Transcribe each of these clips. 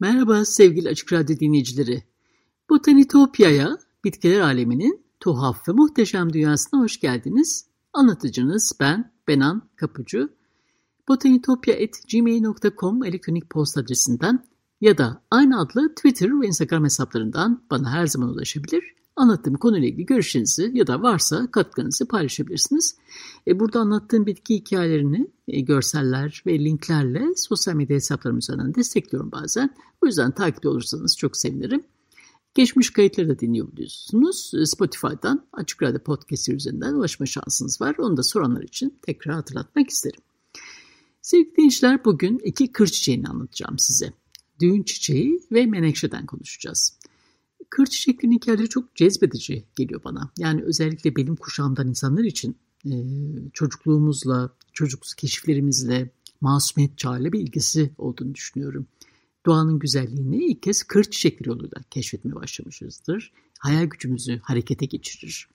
Merhaba sevgili Açık Radyo dinleyicileri. Botanitopya'ya, bitkiler aleminin tuhaf ve muhteşem dünyasına hoş geldiniz. Anlatıcınız ben, Benan Kapucu. botanitopya.gmail.com elektronik posta adresinden ya da aynı adlı Twitter ve Instagram hesaplarından bana her zaman ulaşabilir anlattığım konuyla ilgili görüşlerinizi ya da varsa katkınızı paylaşabilirsiniz. E, burada anlattığım bitki hikayelerini e, görseller ve linklerle sosyal medya hesaplarım üzerinden destekliyorum bazen. O yüzden takipte olursanız çok sevinirim. Geçmiş kayıtları da dinleyebiliyorsunuz. E, Spotify'dan Açık Radyo Podcast üzerinden ulaşma şansınız var. Onu da soranlar için tekrar hatırlatmak isterim. Sevgili dinleyiciler bugün iki kır çiçeğini anlatacağım size. Düğün çiçeği ve menekşeden konuşacağız kır çiçeklerinin hikayeleri çok cezbedici geliyor bana. Yani özellikle benim kuşağımdan insanlar için e, çocukluğumuzla, çocukluk keşiflerimizle, masumiyet çağıyla bir ilgisi olduğunu düşünüyorum. Doğanın güzelliğini ilk kez kır çiçekleri yoluyla keşfetmeye başlamışızdır. Hayal gücümüzü harekete geçirir.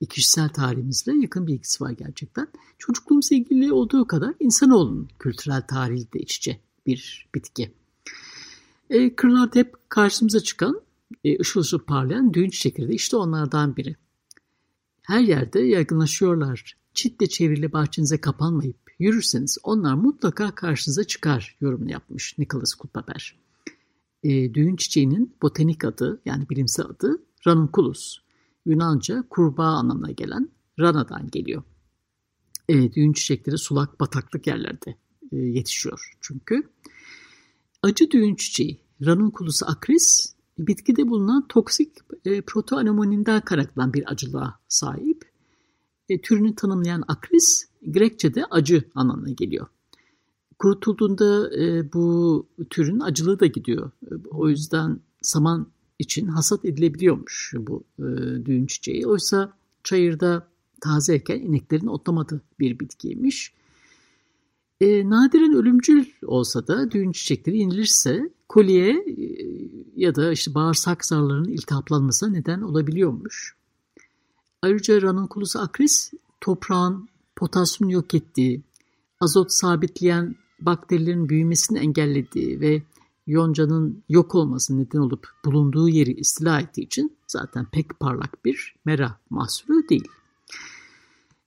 E, kişisel tarihimizle yakın bir ilgisi var gerçekten. Çocukluğumuzla ilgili olduğu kadar insanoğlunun kültürel tarihi de iç içe bir bitki. E, kırlarda hep karşımıza çıkan e, ışıl ışıl parlayan düğün çiçekleri işte onlardan biri. Her yerde yaygınlaşıyorlar. Çitle çevrili bahçenize kapanmayıp yürürseniz onlar mutlaka karşınıza çıkar yorumunu yapmış Nicholas Kulpaper. E, düğün çiçeğinin botanik adı yani bilimsel adı Ranunculus. Yunanca kurbağa anlamına gelen Rana'dan geliyor. E, düğün çiçekleri sulak bataklık yerlerde e, yetişiyor çünkü. Acı düğün çiçeği Ranunculus acris bitkide bulunan toksik e, protoanomoninden kaynaklanan bir acılığa sahip. E, türünü tanımlayan akris Grekçe'de acı anlamına geliyor. Kurutulduğunda e, bu türün acılığı da gidiyor. E, o yüzden saman için hasat edilebiliyormuş bu e, düğün çiçeği. Oysa çayırda tazeyken ineklerin otlamadığı bir bitkiymiş. E, nadiren ölümcül olsa da düğün çiçekleri yenilirse kolye e, ya da işte bağırsak zarlarının iltihaplanmasına neden olabiliyormuş. Ayrıca Ranunculus acris toprağın potasyum yok ettiği, azot sabitleyen bakterilerin büyümesini engellediği ve yoncanın yok olması neden olup bulunduğu yeri istila ettiği için zaten pek parlak bir mera mahsulü değil.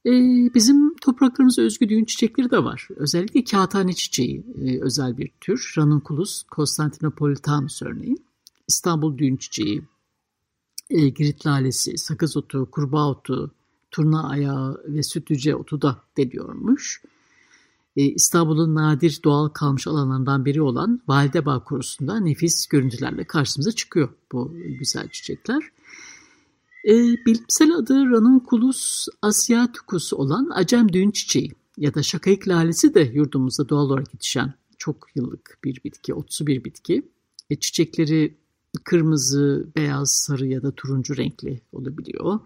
Ee, bizim topraklarımıza özgü düğün çiçekleri de var. Özellikle kağıthane çiçeği e, özel bir tür. Ranunculus constantinopolitanus örneğin. İstanbul düğün çiçeği, e, girit lalesi, sakız otu, kurbağa otu, turna ayağı ve sütlüce otu da deniyormuş. E, İstanbul'un nadir doğal kalmış alanlarından biri olan Validebağ Korusu'nda nefis görüntülerle karşımıza çıkıyor bu güzel çiçekler. E, bilimsel adı Ranunculus asiaticus olan acem düğün çiçeği ya da şakayık lalesi de yurdumuzda doğal olarak yetişen çok yıllık bir bitki, otsu bir bitki. E, çiçekleri kırmızı, beyaz, sarı ya da turuncu renkli olabiliyor.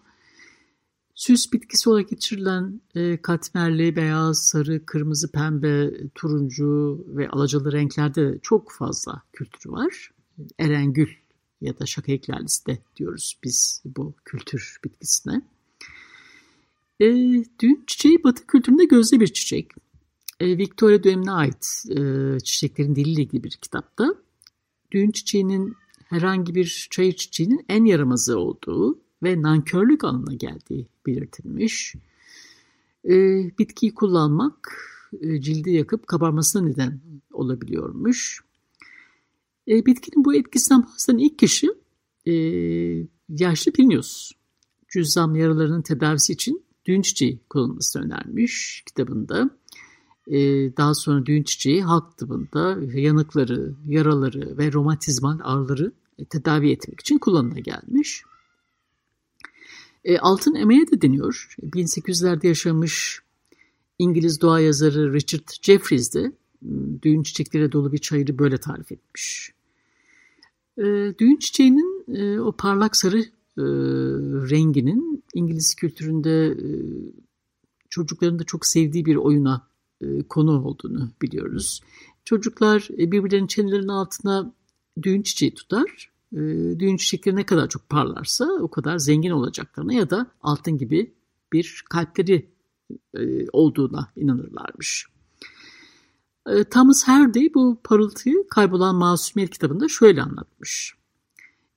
Süs bitkisi olarak geçirilen e, katmerli, beyaz, sarı, kırmızı, pembe, turuncu ve alacalı renklerde çok fazla kültürü var. Erengül ya da şaka eklerlisi de diyoruz biz bu kültür bitkisine. E, düğün çiçeği batı kültüründe gözde bir çiçek. E, Victoria dönemine ait e, çiçeklerin diliyle ilgili bir kitapta düğün çiçeğinin herhangi bir çayır çiçeğinin en yaramazı olduğu ve nankörlük anlamına geldiği belirtilmiş. E, bitkiyi kullanmak e, cildi yakıp kabarmasına neden olabiliyormuş. E, bitkinin bu etkisinden bahseden ilk kişi e, yaşlı Plinius. Cüzzam yaralarının tedavisi için düğün çiçeği kullanılması önermiş kitabında. daha sonra düğün çiçeği halk tıbbında yanıkları, yaraları ve romatizmal ağrıları tedavi etmek için kullanıla gelmiş. altın emeğe de deniyor. 1800'lerde yaşamış İngiliz doğa yazarı Richard Jeffries de düğün çiçekleriyle dolu bir çayırı böyle tarif etmiş. Düğün çiçeğinin o parlak sarı renginin İngiliz kültüründe çocukların da çok sevdiği bir oyuna e, konu olduğunu biliyoruz. Çocuklar e, birbirlerinin çenelerinin altına düğün çiçeği tutar. E, düğün çiçekleri ne kadar çok parlarsa o kadar zengin olacaklarına ya da altın gibi bir kalpleri e, olduğuna inanırlarmış. E, Thomas Hardy bu parıltıyı Kaybolan Masumiyet kitabında şöyle anlatmış.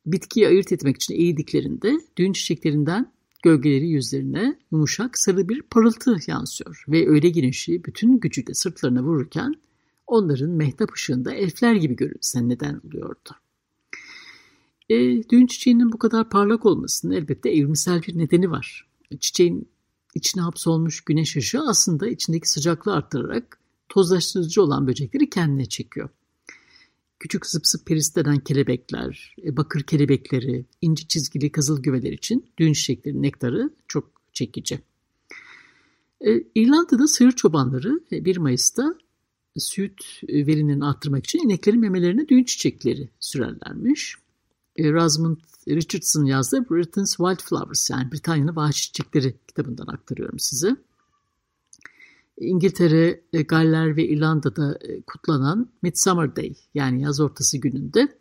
Bitkiyi ayırt etmek için eğdiklerinde düğün çiçeklerinden Gölgeleri yüzlerine yumuşak sarı bir parıltı yansıyor ve öyle güneşi bütün gücüyle sırtlarına vururken onların mehtap ışığında elfler gibi görünsen neden oluyordu. E, düğün çiçeğinin bu kadar parlak olmasının elbette evrimsel bir nedeni var. Çiçeğin içine hapsolmuş güneş ışığı aslında içindeki sıcaklığı arttırarak tozlaştırıcı olan böcekleri kendine çekiyor küçük zıp zıp peristeden kelebekler, e, bakır kelebekleri, inci çizgili kızıl güveler için düğün çiçekleri nektarı çok çekici. E, İrlanda'da sığır çobanları 1 e, Mayıs'ta süt verimlerini arttırmak için ineklerin memelerine düğün çiçekleri sürerlermiş. Rosamund Richardson yazdığı Britain's Wildflowers yani Britanya'nın Vahşi Çiçekleri kitabından aktarıyorum size. İngiltere, e, Galler ve İrlanda'da e, kutlanan Midsummer Day yani yaz ortası gününde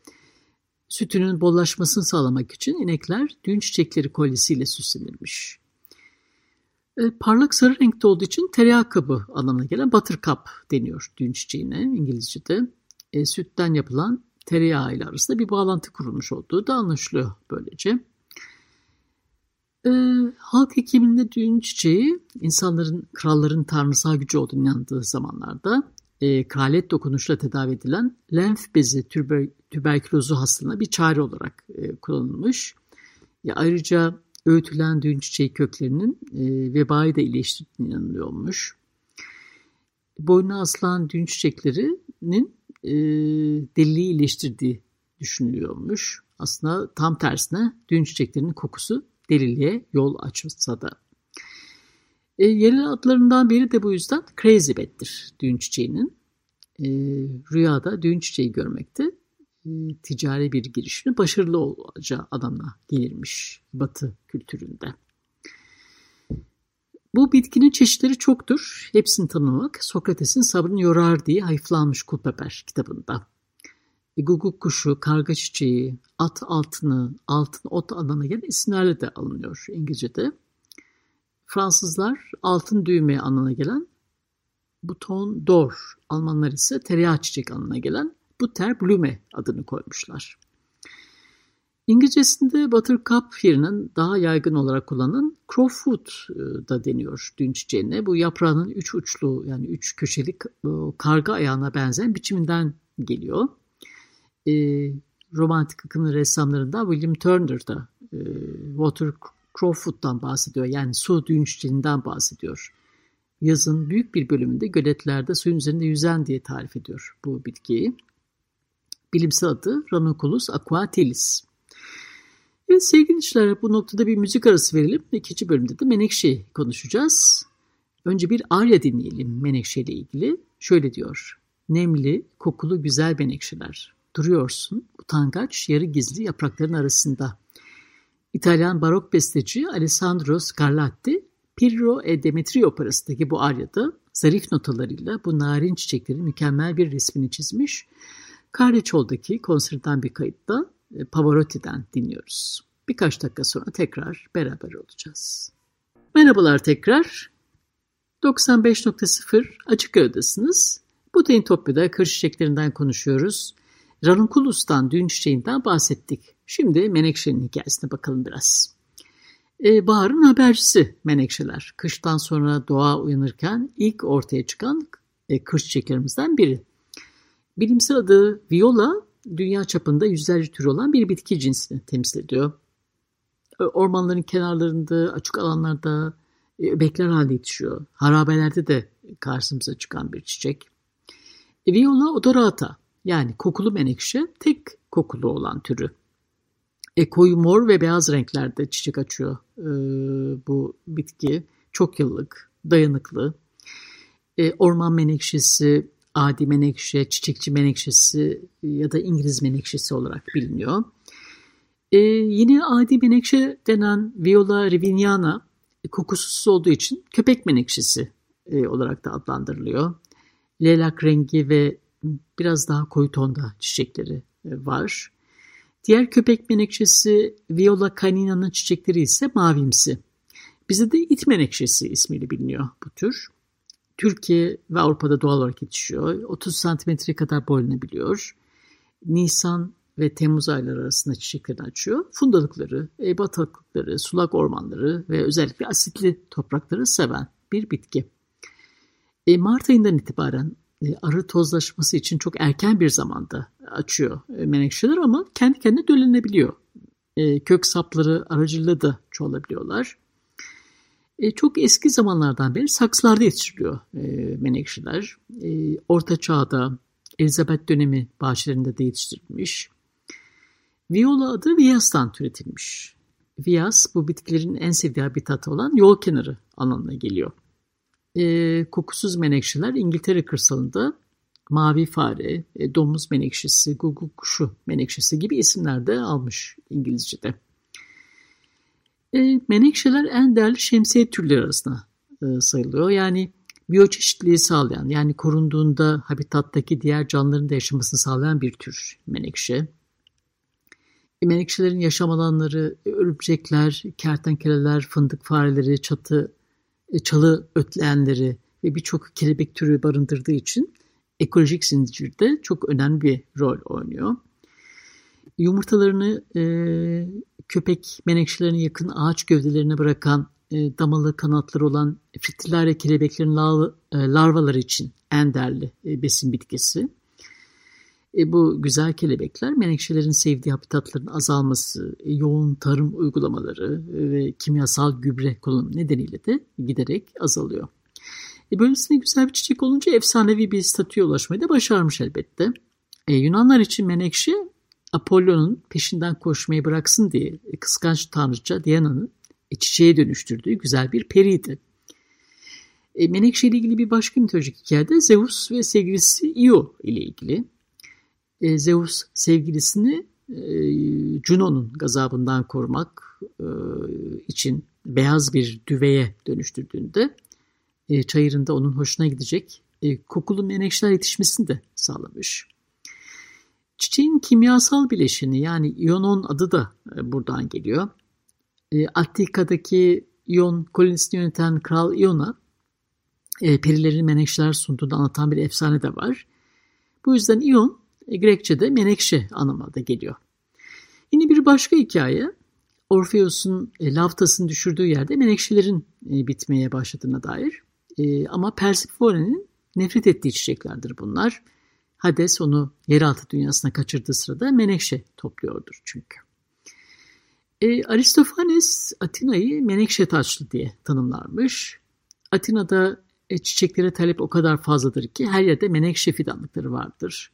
sütünün bollaşmasını sağlamak için inekler düğün çiçekleri kolyesiyle süslenirmiş. E, parlak sarı renkte olduğu için tereyağı kabı anlamına gelen buttercup deniyor düğün çiçeğine İngilizce'de. E, sütten yapılan tereyağı ile arasında bir bağlantı kurulmuş olduğu da anlaşılıyor böylece. E, halk hekiminde düğün çiçeği insanların kralların tanrısal gücü olduğunu inandığı zamanlarda e, kraliyet dokunuşla tedavi edilen lenf bezi tüber, tüberkülozu hastalığına bir çare olarak e, kullanılmış. Ya, ayrıca öğütülen düğün çiçeği köklerinin e, vebayı da iyileştirdiğine inanılıyormuş. Boynuna asılan düğün çiçeklerinin e, deliliği iyileştirdiği düşünülüyormuş. Aslında tam tersine düğün çiçeklerinin kokusu deliliğe yol açsa da. E, yerel adlarından biri de bu yüzden Crazy Bet'tir düğün çiçeğinin. E, rüyada düğün çiçeği görmekte e, ticari bir girişimin başarılı olacağı adamla gelirmiş Batı kültüründe. Bu bitkinin çeşitleri çoktur. Hepsini tanımak Sokrates'in sabrını yorar diye hayıflanmış Kulpeper kitabında. E, guguk kuşu, karga çiçeği, at altını, altın ot anlamına gelen isimlerle de alınıyor İngilizce'de. Fransızlar altın düğme anlamına gelen buton d'or, Almanlar ise tereyağı çiçek anlamına gelen butter blume adını koymuşlar. İngilizcesinde buttercup yerine daha yaygın olarak kullanılan crowfoot e, da deniyor düğün çiçeğine. Bu yaprağının üç uçlu yani üç köşeli e, karga ayağına benzeyen biçiminden geliyor e, romantik akımlı ressamlarından William Turner da e, Water Crawford'dan bahsediyor. Yani su düğünçlerinden bahsediyor. Yazın büyük bir bölümünde göletlerde suyun üzerinde yüzen diye tarif ediyor bu bitkiyi. Bilimsel adı Ranunculus aquatilis. Evet sevgili dinleyiciler bu noktada bir müzik arası verelim. İkinci bölümde de Menekşe konuşacağız. Önce bir Arya dinleyelim Menekşe ile ilgili. Şöyle diyor. Nemli, kokulu güzel menekşeler. Duruyorsun, utangaç, yarı gizli yaprakların arasında. İtalyan barok besteci Alessandro Scarlatti, Pirro e Demetrio operasındaki bu aryada zarif notalarıyla bu narin çiçeklerin mükemmel bir resmini çizmiş. Carriçol'daki konserden bir kayıtta e, Pavarotti'den dinliyoruz. Birkaç dakika sonra tekrar beraber olacağız. Merhabalar tekrar. 95.0 Açık Öğüdesiniz. Bu Topya'da kır çiçeklerinden konuşuyoruz. Ranunculus'tan, düğün çiçeğinden bahsettik. Şimdi Menekşe'nin hikayesine bakalım biraz. Ee, baharın habercisi Menekşeler. Kıştan sonra doğa uyanırken ilk ortaya çıkan e, kış çiçeklerimizden biri. Bilimsel adı viola, dünya çapında yüzlerce tür olan bir bitki cinsini temsil ediyor. Ormanların kenarlarında, açık alanlarda E, öbekler halinde yetişiyor. Harabelerde de karşımıza çıkan bir çiçek. E, Viola odorata yani kokulu menekşe tek kokulu olan türü. E, koyu mor ve beyaz renklerde çiçek açıyor e, bu bitki. Çok yıllık, dayanıklı. E, orman menekşesi, adi menekşe, çiçekçi menekşesi ya da İngiliz menekşesi olarak biliniyor. E, yine adi menekşe denen Viola riviniana e, kokusuz olduğu için köpek menekşesi e, olarak da adlandırılıyor. Leylak rengi ve biraz daha koyu tonda çiçekleri e, var. Diğer köpek menekşesi Viola canina'nın çiçekleri ise mavimsi. Bize de it menekşesi ismiyle biliniyor bu tür. Türkiye ve Avrupa'da doğal olarak yetişiyor. 30 santimetre kadar boylanabiliyor. Nisan ve Temmuz ayları arasında çiçeklerini açıyor. Fundalıkları, e, bataklıkları, sulak ormanları ve özellikle asitli toprakları seven bir bitki. E, Mart ayından itibaren arı tozlaşması için çok erken bir zamanda açıyor e, menekşeler ama kendi kendine döllenebiliyor. E, kök sapları aracılığıyla da çoğalabiliyorlar. E, çok eski zamanlardan beri saksılarda yetiştiriliyor e, menekşeler. E, Orta Çağ'da Elizabeth dönemi bahçelerinde de yetiştirilmiş. Viola adı Vias'tan türetilmiş. Vias bu bitkilerin en sevdiği habitatı olan yol kenarı alanına geliyor. E, kokusuz menekşeler İngiltere kırsalında mavi fare, e, domuz menekşesi, gugu kuşu menekşesi gibi isimler de almış İngilizce'de. E, menekşeler en değerli şemsiye türleri arasında e, sayılıyor. Yani biyoçeşitliliği sağlayan yani korunduğunda habitattaki diğer canlıların da yaşamasını sağlayan bir tür menekşe. E, menekşelerin yaşam alanları örümcekler, kertenkeleler, fındık fareleri, çatı, çalı ötleyenleri ve birçok kelebek türü barındırdığı için ekolojik zincirde çok önemli bir rol oynuyor. Yumurtalarını e, köpek menekşelerine yakın ağaç gövdelerine bırakan e, damalı kanatları olan fritillare kelebeklerin e, larvaları için en değerli e, besin bitkisi. E, bu güzel kelebekler menekşelerin sevdiği habitatların azalması, e, yoğun tarım uygulamaları e, ve kimyasal gübre kullanımı nedeniyle de giderek azalıyor. E, böylesine güzel bir çiçek olunca efsanevi bir statüye ulaşmayı da başarmış elbette. E, Yunanlar için menekşe Apollo'nun peşinden koşmayı bıraksın diye kıskanç tanrıça Diana'nın e, çiçeğe dönüştürdüğü güzel bir periydi. E, Menekşe ile ilgili bir başka mitolojik hikayede Zeus ve sevgilisi Io ile ilgili. E, Zeus sevgilisini e, Juno'nun gazabından korumak e, için beyaz bir düveye dönüştürdüğünde e, çayırında onun hoşuna gidecek e, kokulu menekşeler yetişmesini de sağlamış. Çiçeğin kimyasal bileşeni yani iyonon adı da e, buradan geliyor. E, Attika'daki iyon kolonisini yöneten Kral İyon'a e, perilerin menekşeler sunduğunu anlatan bir efsane de var. Bu yüzden iyon Grekçe'de menekşe anlamına da geliyor. Yine bir başka hikaye Orpheus'un e, laftasını düşürdüğü yerde menekşelerin e, bitmeye başladığına dair. E, ama Persephone'nin nefret ettiği çiçeklerdir bunlar. Hades onu yeraltı dünyasına kaçırdığı sırada menekşe topluyordur çünkü. E, Aristofanes Atina'yı menekşe taçlı diye tanımlarmış. Atina'da e, çiçeklere talep o kadar fazladır ki her yerde menekşe fidanlıkları vardır.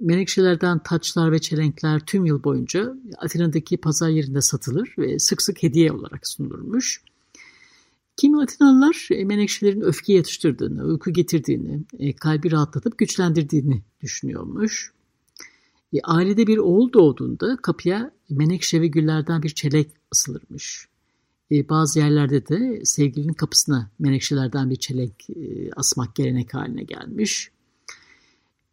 Menekşelerden taçlar ve çelenkler tüm yıl boyunca Atina'daki pazar yerinde satılır ve sık sık hediye olarak sunulurmuş. Kimi Atinalılar e, menekşelerin öfke yatıştırdığını, uyku getirdiğini, e, kalbi rahatlatıp güçlendirdiğini düşünüyormuş. E, ailede bir oğul doğduğunda kapıya menekşe ve güllerden bir çelek asılırmış. Bazı yerlerde de sevgilinin kapısına menekşelerden bir çelek e, asmak gelenek haline gelmiş.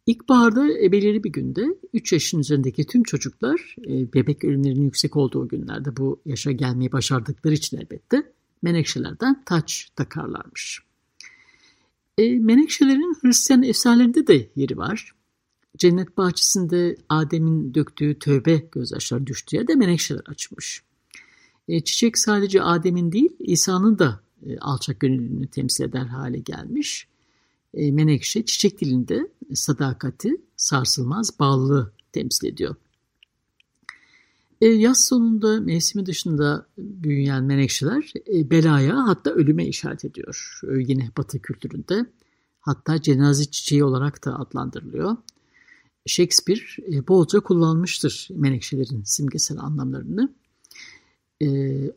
İlkbaharda ebeleri bir günde 3 yaşın üzerindeki tüm çocuklar e, bebek ölümlerinin yüksek olduğu günlerde bu yaşa gelmeyi başardıkları için elbette menekşelerden taç takarlarmış. E, menekşelerin Hristiyan efsanelerinde de yeri var. Cennet bahçesinde Adem'in döktüğü tövbe gözyaşları düştüğü yerde menekşeler açmış. E, çiçek sadece Adem'in değil İsa'nın da e, alçak gönüllülüğünü temsil eder hale gelmiş. E, menekşe çiçek dilinde sadakati, sarsılmaz bağlılığı temsil ediyor. E, yaz sonunda mevsimi dışında büyüyen menekşeler e, belaya hatta ölüme işaret ediyor. E, yine batı kültüründe. Hatta cenaze çiçeği olarak da adlandırılıyor. Shakespeare e, bolca kullanmıştır menekşelerin simgesel anlamlarını. E,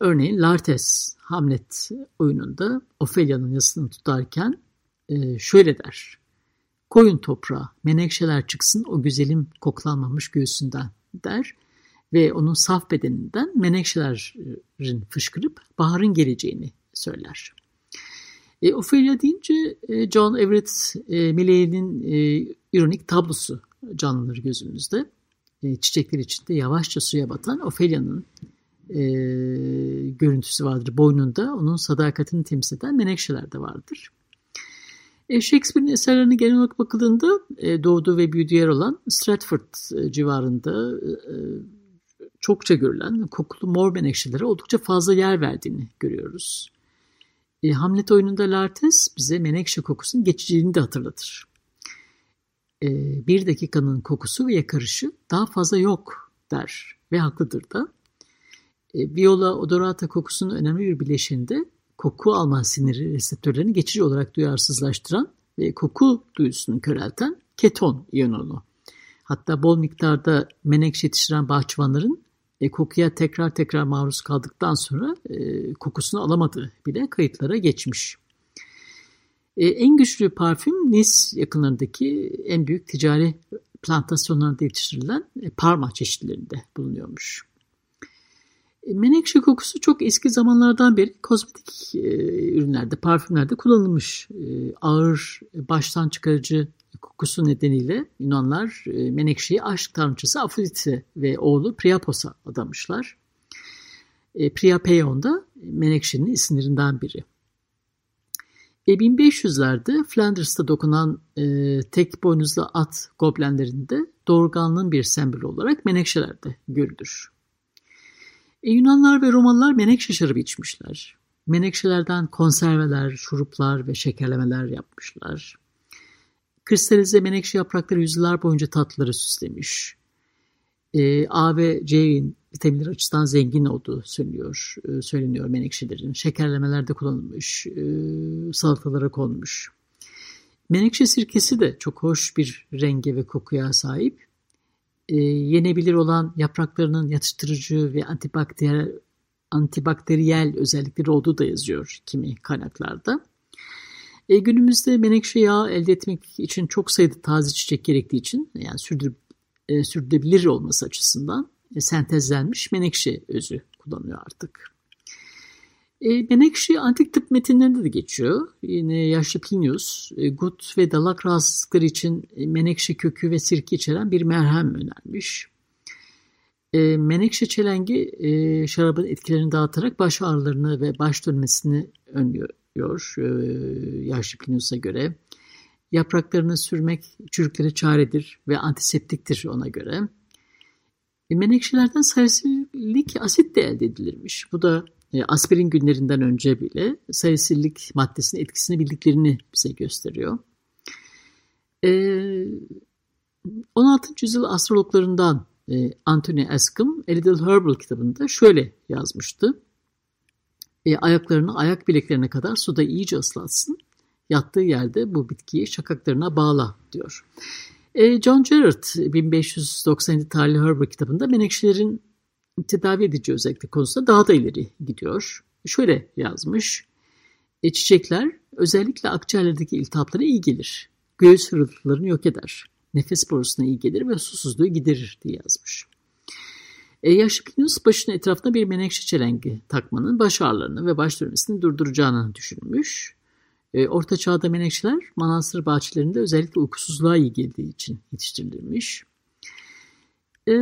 örneğin Lartes Hamlet oyununda Ophelia'nın yasını tutarken e, şöyle der. Koyun toprağa, menekşeler çıksın o güzelim koklanmamış göğsünden der ve onun saf bedeninden menekşelerin fışkırıp baharın geleceğini söyler. E, Ophelia deyince e, John Everett e, Milley'nin e, ironik tablosu canlanır gözümüzde. E, çiçekler içinde yavaşça suya batan Ophelia'nın e, görüntüsü vardır boynunda. Onun sadakatini temsil eden menekşeler de vardır. E, Shakespeare'in eserlerine genel olarak bakıldığında e, doğduğu ve büyüdüğü yer olan Stratford e, civarında çokça görülen kokulu mor menekşelere oldukça fazla yer verdiğini görüyoruz. Hamlet oyununda Lartes bize menekşe kokusunun geçiciliğini de hatırlatır. Bir dakikanın kokusu ve yakarışı daha fazla yok der ve haklıdır da. E, Viola odorata kokusunun önemli bir bileşinde koku alma siniri reseptörlerini geçici olarak duyarsızlaştıran ve koku duyusunu körelten keton iyonunu. Hatta bol miktarda menekşe yetiştiren bahçıvanların e, kokuya tekrar tekrar maruz kaldıktan sonra e, kokusunu alamadığı bile kayıtlara geçmiş. E, en güçlü parfüm Nice yakınlarındaki en büyük ticari plantasyonlarda yetiştirilen e, parma çeşitlerinde bulunuyormuş. Menekşe kokusu çok eski zamanlardan beri kozmetik e, ürünlerde, parfümlerde kullanılmış. E, ağır, baştan çıkarıcı kokusu nedeniyle Yunanlar e, Menekşe'yi aşk tanrıçısı Afrodite ve oğlu Priapos'a adamışlar. E, Priapeion da Menekşe'nin isimlerinden biri. E, 1500'lerde Flanders'ta dokunan e, tek boynuzlu at goblenlerinde doğurganlığın bir sembolü olarak menekşelerde görülür. E, Yunanlar ve Romalılar menekşe şarabı içmişler. Menekşelerden konserveler, şuruplar ve şekerlemeler yapmışlar. Kristalize menekşe yaprakları yüzyıllar boyunca tatlıları süslemiş. E, A ve C vitaminler açısından zengin olduğu söyleniyor, e, söyleniyor menekşelerin. Şekerlemelerde kullanılmış, e, salatalara konmuş. Menekşe sirkesi de çok hoş bir renge ve kokuya sahip. E, yenebilir olan yapraklarının yatıştırıcı ve antibakteriyel, antibakteriyel özellikleri olduğu da yazıyor kimi kaynaklarda. E, günümüzde menekşe yağı elde etmek için çok sayıda taze çiçek gerektiği için yani sürdür, e, sürdürülebilir olması açısından e, sentezlenmiş menekşe özü kullanılıyor artık. E, menekşe antik tıp metinlerinde de geçiyor. Yine yaşlı Plinius, e, gut ve dalak rahatsızlıkları için e, menekşe kökü ve sirke içeren bir merhem önermiş. E, menekşe çelengi e, şarabın etkilerini dağıtarak baş ağrılarını ve baş dönmesini önlüyor e, yaşlı Plinius'a göre. Yapraklarını sürmek çürüklere çaredir ve antiseptiktir ona göre. E, menekşelerden salisilik asit de elde edilirmiş. Bu da aspirin günlerinden önce bile salisilik maddesinin etkisini bildiklerini bize gösteriyor. E, 16. yüzyıl astrologlarından e, Anthony Ascom, A Little Herbal kitabında şöyle yazmıştı e, ayaklarını ayak bileklerine kadar suda iyice ıslatsın. Yattığı yerde bu bitkiyi şakaklarına bağla diyor. E, John Gerard 1597 tarihli Herbal kitabında menekşelerin tedavi edici özellikle konusunda daha da ileri gidiyor. Şöyle yazmış. E, çiçekler özellikle akciğerlerdeki iltihaplara iyi gelir. Göğüs hırıltılarını yok eder. Nefes borusuna iyi gelir ve susuzluğu giderir diye yazmış. E, yaşlı Plinius başının etrafına bir menekşe çelengi takmanın baş ağrılarını ve baş dönmesini durduracağını düşünmüş. E, Orta çağda menekşeler manastır bahçelerinde özellikle uykusuzluğa iyi geldiği için yetiştirilmiş. E,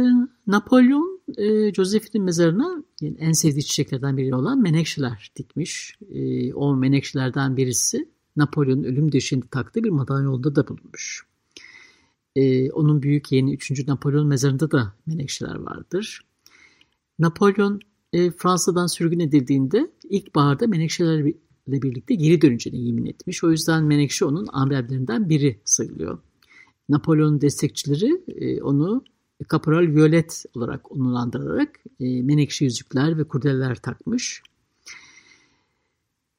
Napolyon e, Josephine'in mezarına yani en sevdiği çiçeklerden biri olan menekşeler dikmiş. E, o menekşelerden birisi Napolyon'un ölüm döşeğinde taktığı bir madalyonda da bulunmuş. E, onun büyük yeğeni 3. Napolyon mezarında da menekşeler vardır. Napolyon e, Fransa'dan sürgün edildiğinde ilkbaharda menekşelerle birlikte geri döneceğini yemin etmiş. O yüzden menekşe onun amblemlerinden biri sayılıyor. Napolyon'un destekçileri e, onu Kaporal Violet olarak onurlandırarak e, menekşe yüzükler ve kurdeleler takmış.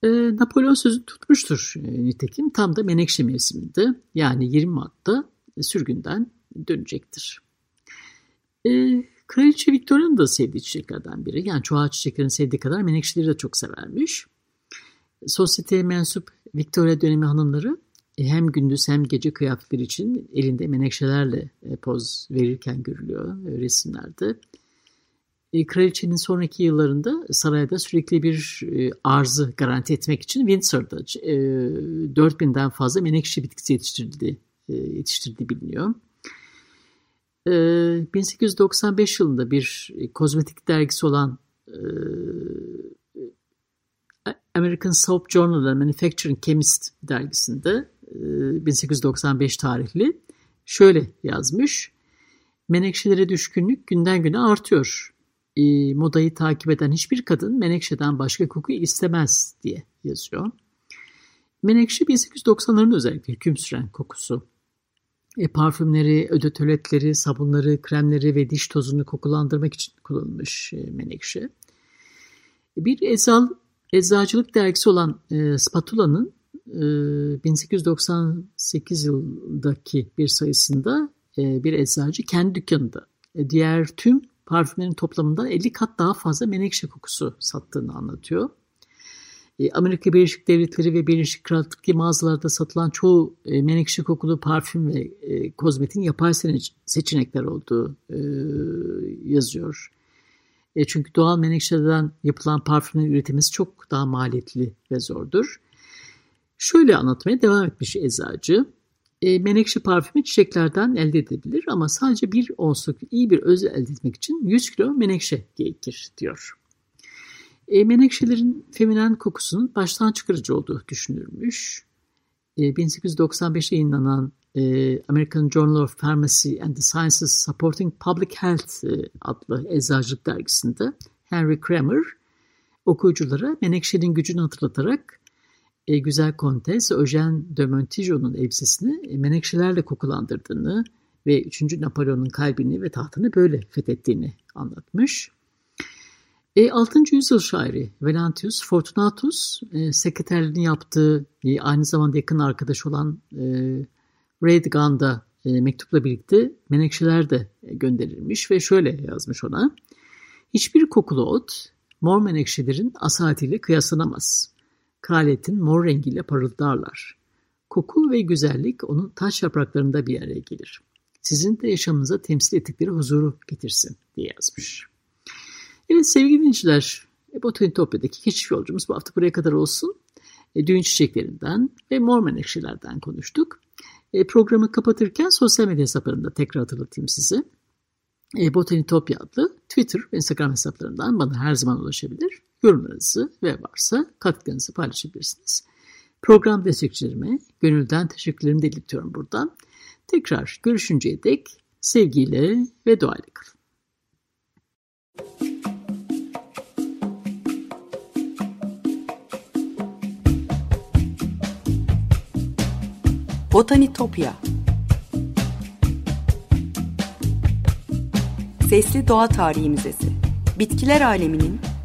E, Napolyon sözünü tutmuştur e, nitekim. Tam da menekşe mevsiminde yani 20 Mart'ta sürgünden dönecektir. E, Kraliçe Victoria'nın da sevdiği çiçeklerden biri. Yani çoğu çiçeklerin sevdiği kadar menekşeleri de çok severmiş. Sosyeteye mensup Victoria dönemi hanımları e, hem gündüz hem gece kıyafetleri için elinde menekşelerle e, poz verirken görülüyor resimlerde. E, kraliçenin sonraki yıllarında sarayda sürekli bir arzı garanti etmek için Windsor'da 4000'den fazla menekşe bitkisi yetiştirildi, yetiştirdiği biliniyor. 1895 yılında bir kozmetik dergisi olan American Soap Journal and Manufacturing Chemist dergisinde 1895 tarihli şöyle yazmış. Menekşelere düşkünlük günden güne artıyor. E, modayı takip eden hiçbir kadın menekşeden başka koku istemez diye yazıyor. Menekşe 1890'ların özellikle hüküm süren kokusu. E, parfümleri, ödötöletleri, sabunları, kremleri ve diş tozunu kokulandırmak için kullanılmış e, menekşe. Bir eczal, eczacılık dergisi olan e, Spatula'nın 1898 yıldaki bir sayısında bir eczacı kendi dükkanında diğer tüm parfümlerin toplamından 50 kat daha fazla menekşe kokusu sattığını anlatıyor. Amerika Birleşik Devletleri ve Birleşik Krallık'taki mağazalarda satılan çoğu menekşe kokulu parfüm ve kozmetin yapay seçenekler olduğu yazıyor. Çünkü doğal menekşeden yapılan parfümün üretilmesi çok daha maliyetli ve zordur. Şöyle anlatmaya devam etmiş eczacı. E, menekşe parfümü çiçeklerden elde edilebilir ama sadece bir onsluk iyi bir öz elde etmek için 100 kilo menekşe gerekir diyor. E, menekşelerin feminen kokusunun baştan çıkarıcı olduğu düşünülmüş. E, 1895'te yayınlanan e, American Journal of Pharmacy and the Sciences Supporting Public Health e, adlı eczacılık dergisinde Henry Kramer okuyuculara menekşenin gücünü hatırlatarak e, güzel kontes Eugène de Montijo'nun elbisesini e, menekşelerle kokulandırdığını ve 3. Napolyon'un kalbini ve tahtını böyle fethettiğini anlatmış. E, 6. yüzyıl şairi Valentius Fortunatus e, sekreterliğini yaptığı e, aynı zamanda yakın arkadaş olan e, Redgan'da e, mektupla birlikte menekşeler de gönderilmiş ve şöyle yazmış ona. Hiçbir kokulu ot mor menekşelerin asaletiyle kıyaslanamaz. Kraliyetin mor rengiyle parıldarlar. Koku ve güzellik onun taş yapraklarında bir araya gelir. Sizin de yaşamınıza temsil ettikleri huzuru getirsin diye yazmış. Evet sevgili dinleyiciler, Botanitopya'daki keşif yolcumuz bu hafta buraya kadar olsun. E, düğün çiçeklerinden ve mor menekşelerden konuştuk. E, programı kapatırken sosyal medya hesaplarında tekrar hatırlatayım size. E, Botanitopya adlı Twitter ve Instagram hesaplarından bana her zaman ulaşabilir yorumlarınızı ve varsa katkılarınızı paylaşabilirsiniz. Program destekçilerime gönülden teşekkürlerimi de iletiyorum buradan. Tekrar görüşünceye dek sevgiyle ve duayla kalın. Botanitopya Sesli Doğa Tarihi Müzesi Bitkiler aleminin